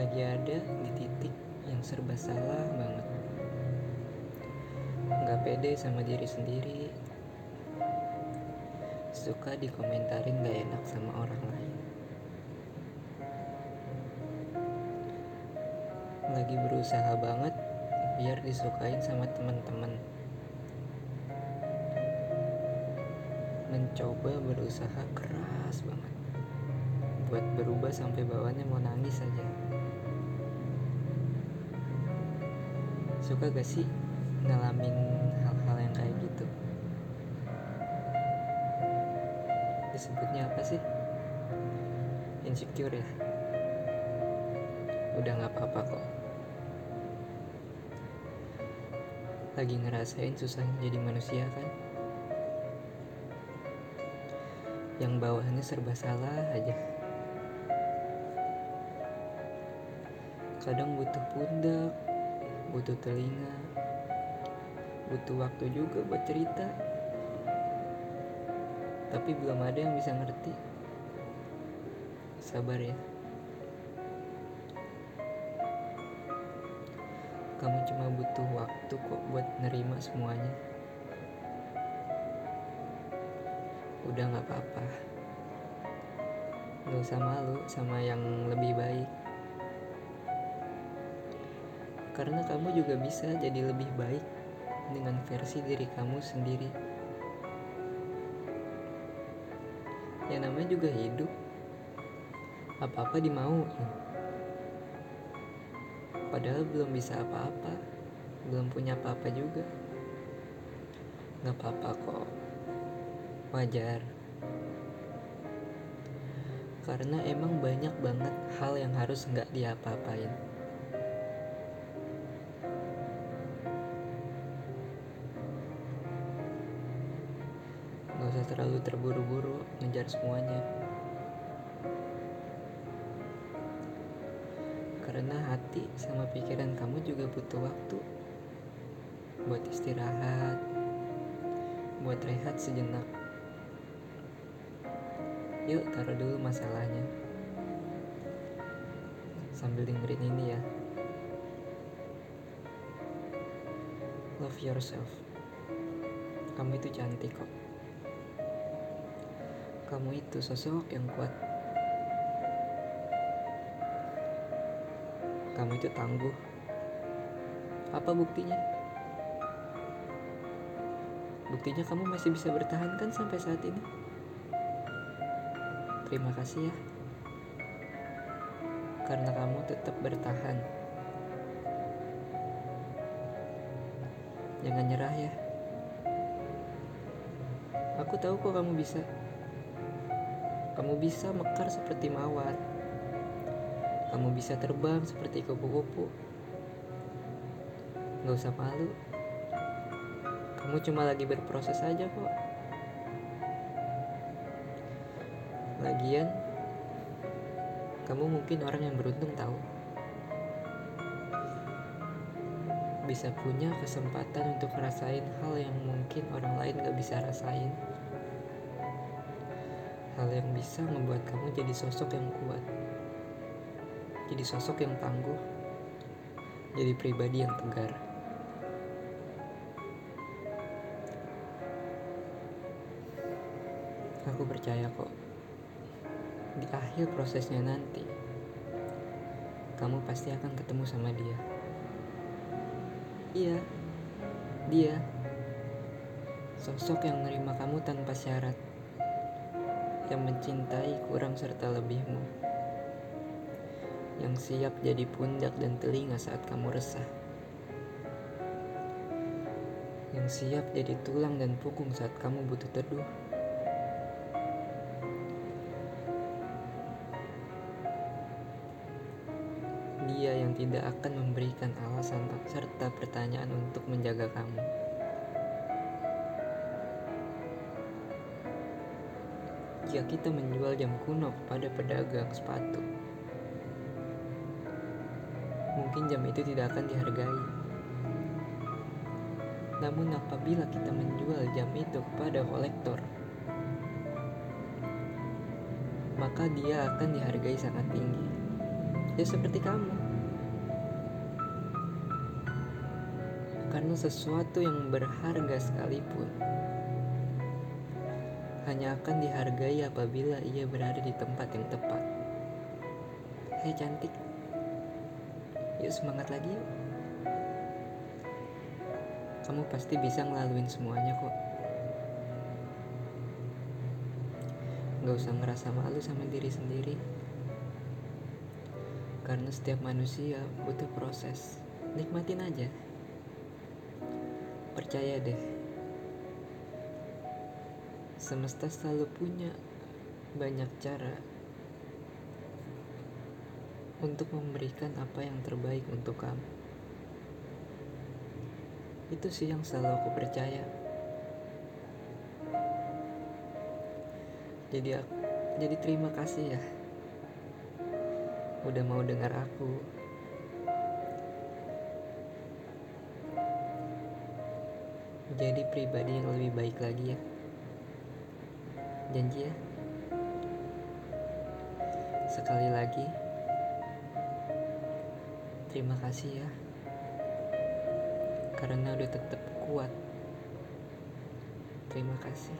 lagi ada di titik yang serba salah banget. Gak pede sama diri sendiri. Suka dikomentarin gak enak sama orang lain. Lagi berusaha banget biar disukain sama teman-teman. Mencoba berusaha keras banget buat berubah sampai bawahnya mau nangis aja. Suka gak sih ngalamin hal-hal yang kayak gitu? Disebutnya apa sih? Insecure ya? Udah gak apa-apa kok. Lagi ngerasain susahnya jadi manusia kan? Yang bawahannya serba salah aja. Kadang butuh pundak, butuh telinga, butuh waktu juga buat cerita. Tapi belum ada yang bisa ngerti. Sabar ya. Kamu cuma butuh waktu kok buat nerima semuanya. Udah gak apa-apa. Gak usah malu sama yang lebih baik karena kamu juga bisa jadi lebih baik dengan versi diri kamu sendiri. Ya namanya juga hidup. Apa-apa dimauin. Padahal belum bisa apa-apa. Belum punya apa-apa juga. Gak apa-apa kok. Wajar. Karena emang banyak banget hal yang harus nggak diapa-apain. Terlalu terburu-buru ngejar semuanya. Karena hati sama pikiran kamu juga butuh waktu buat istirahat, buat rehat sejenak. Yuk taruh dulu masalahnya. Sambil dengerin ini ya. Love yourself. Kamu itu cantik kok. Kamu itu sosok yang kuat. Kamu itu tangguh. Apa buktinya? Buktinya kamu masih bisa bertahan kan sampai saat ini? Terima kasih ya. Karena kamu tetap bertahan. Jangan nyerah ya. Aku tahu kok kamu bisa. Kamu bisa mekar seperti mawar. Kamu bisa terbang seperti kupu-kupu. Gak usah malu. Kamu cuma lagi berproses aja kok. Lagian, kamu mungkin orang yang beruntung tahu. Bisa punya kesempatan untuk ngerasain hal yang mungkin orang lain gak bisa rasain hal yang bisa membuat kamu jadi sosok yang kuat, jadi sosok yang tangguh, jadi pribadi yang tegar. Aku percaya kok, di akhir prosesnya nanti, kamu pasti akan ketemu sama dia. Iya, dia sosok yang menerima kamu tanpa syarat yang mencintai kurang serta lebihmu, yang siap jadi pundak dan telinga saat kamu resah, yang siap jadi tulang dan punggung saat kamu butuh teduh. Dia yang tidak akan memberikan alasan serta pertanyaan untuk menjaga kamu. Jika kita menjual jam kuno kepada pedagang sepatu. Mungkin jam itu tidak akan dihargai. Namun apabila kita menjual jam itu kepada kolektor, maka dia akan dihargai sangat tinggi. ya seperti kamu karena sesuatu yang berharga sekalipun hanya akan dihargai apabila ia berada di tempat yang tepat. Hei cantik, yuk semangat lagi yuk. Kamu pasti bisa ngelaluin semuanya kok. Gak usah ngerasa malu sama diri sendiri. Karena setiap manusia butuh proses. Nikmatin aja. Percaya deh semesta selalu punya banyak cara untuk memberikan apa yang terbaik untuk kamu. Itu sih yang selalu aku percaya. Jadi aku, jadi terima kasih ya. Udah mau dengar aku. Jadi pribadi yang lebih baik lagi ya janji ya. Sekali lagi terima kasih ya. Karena udah tetap kuat. Terima kasih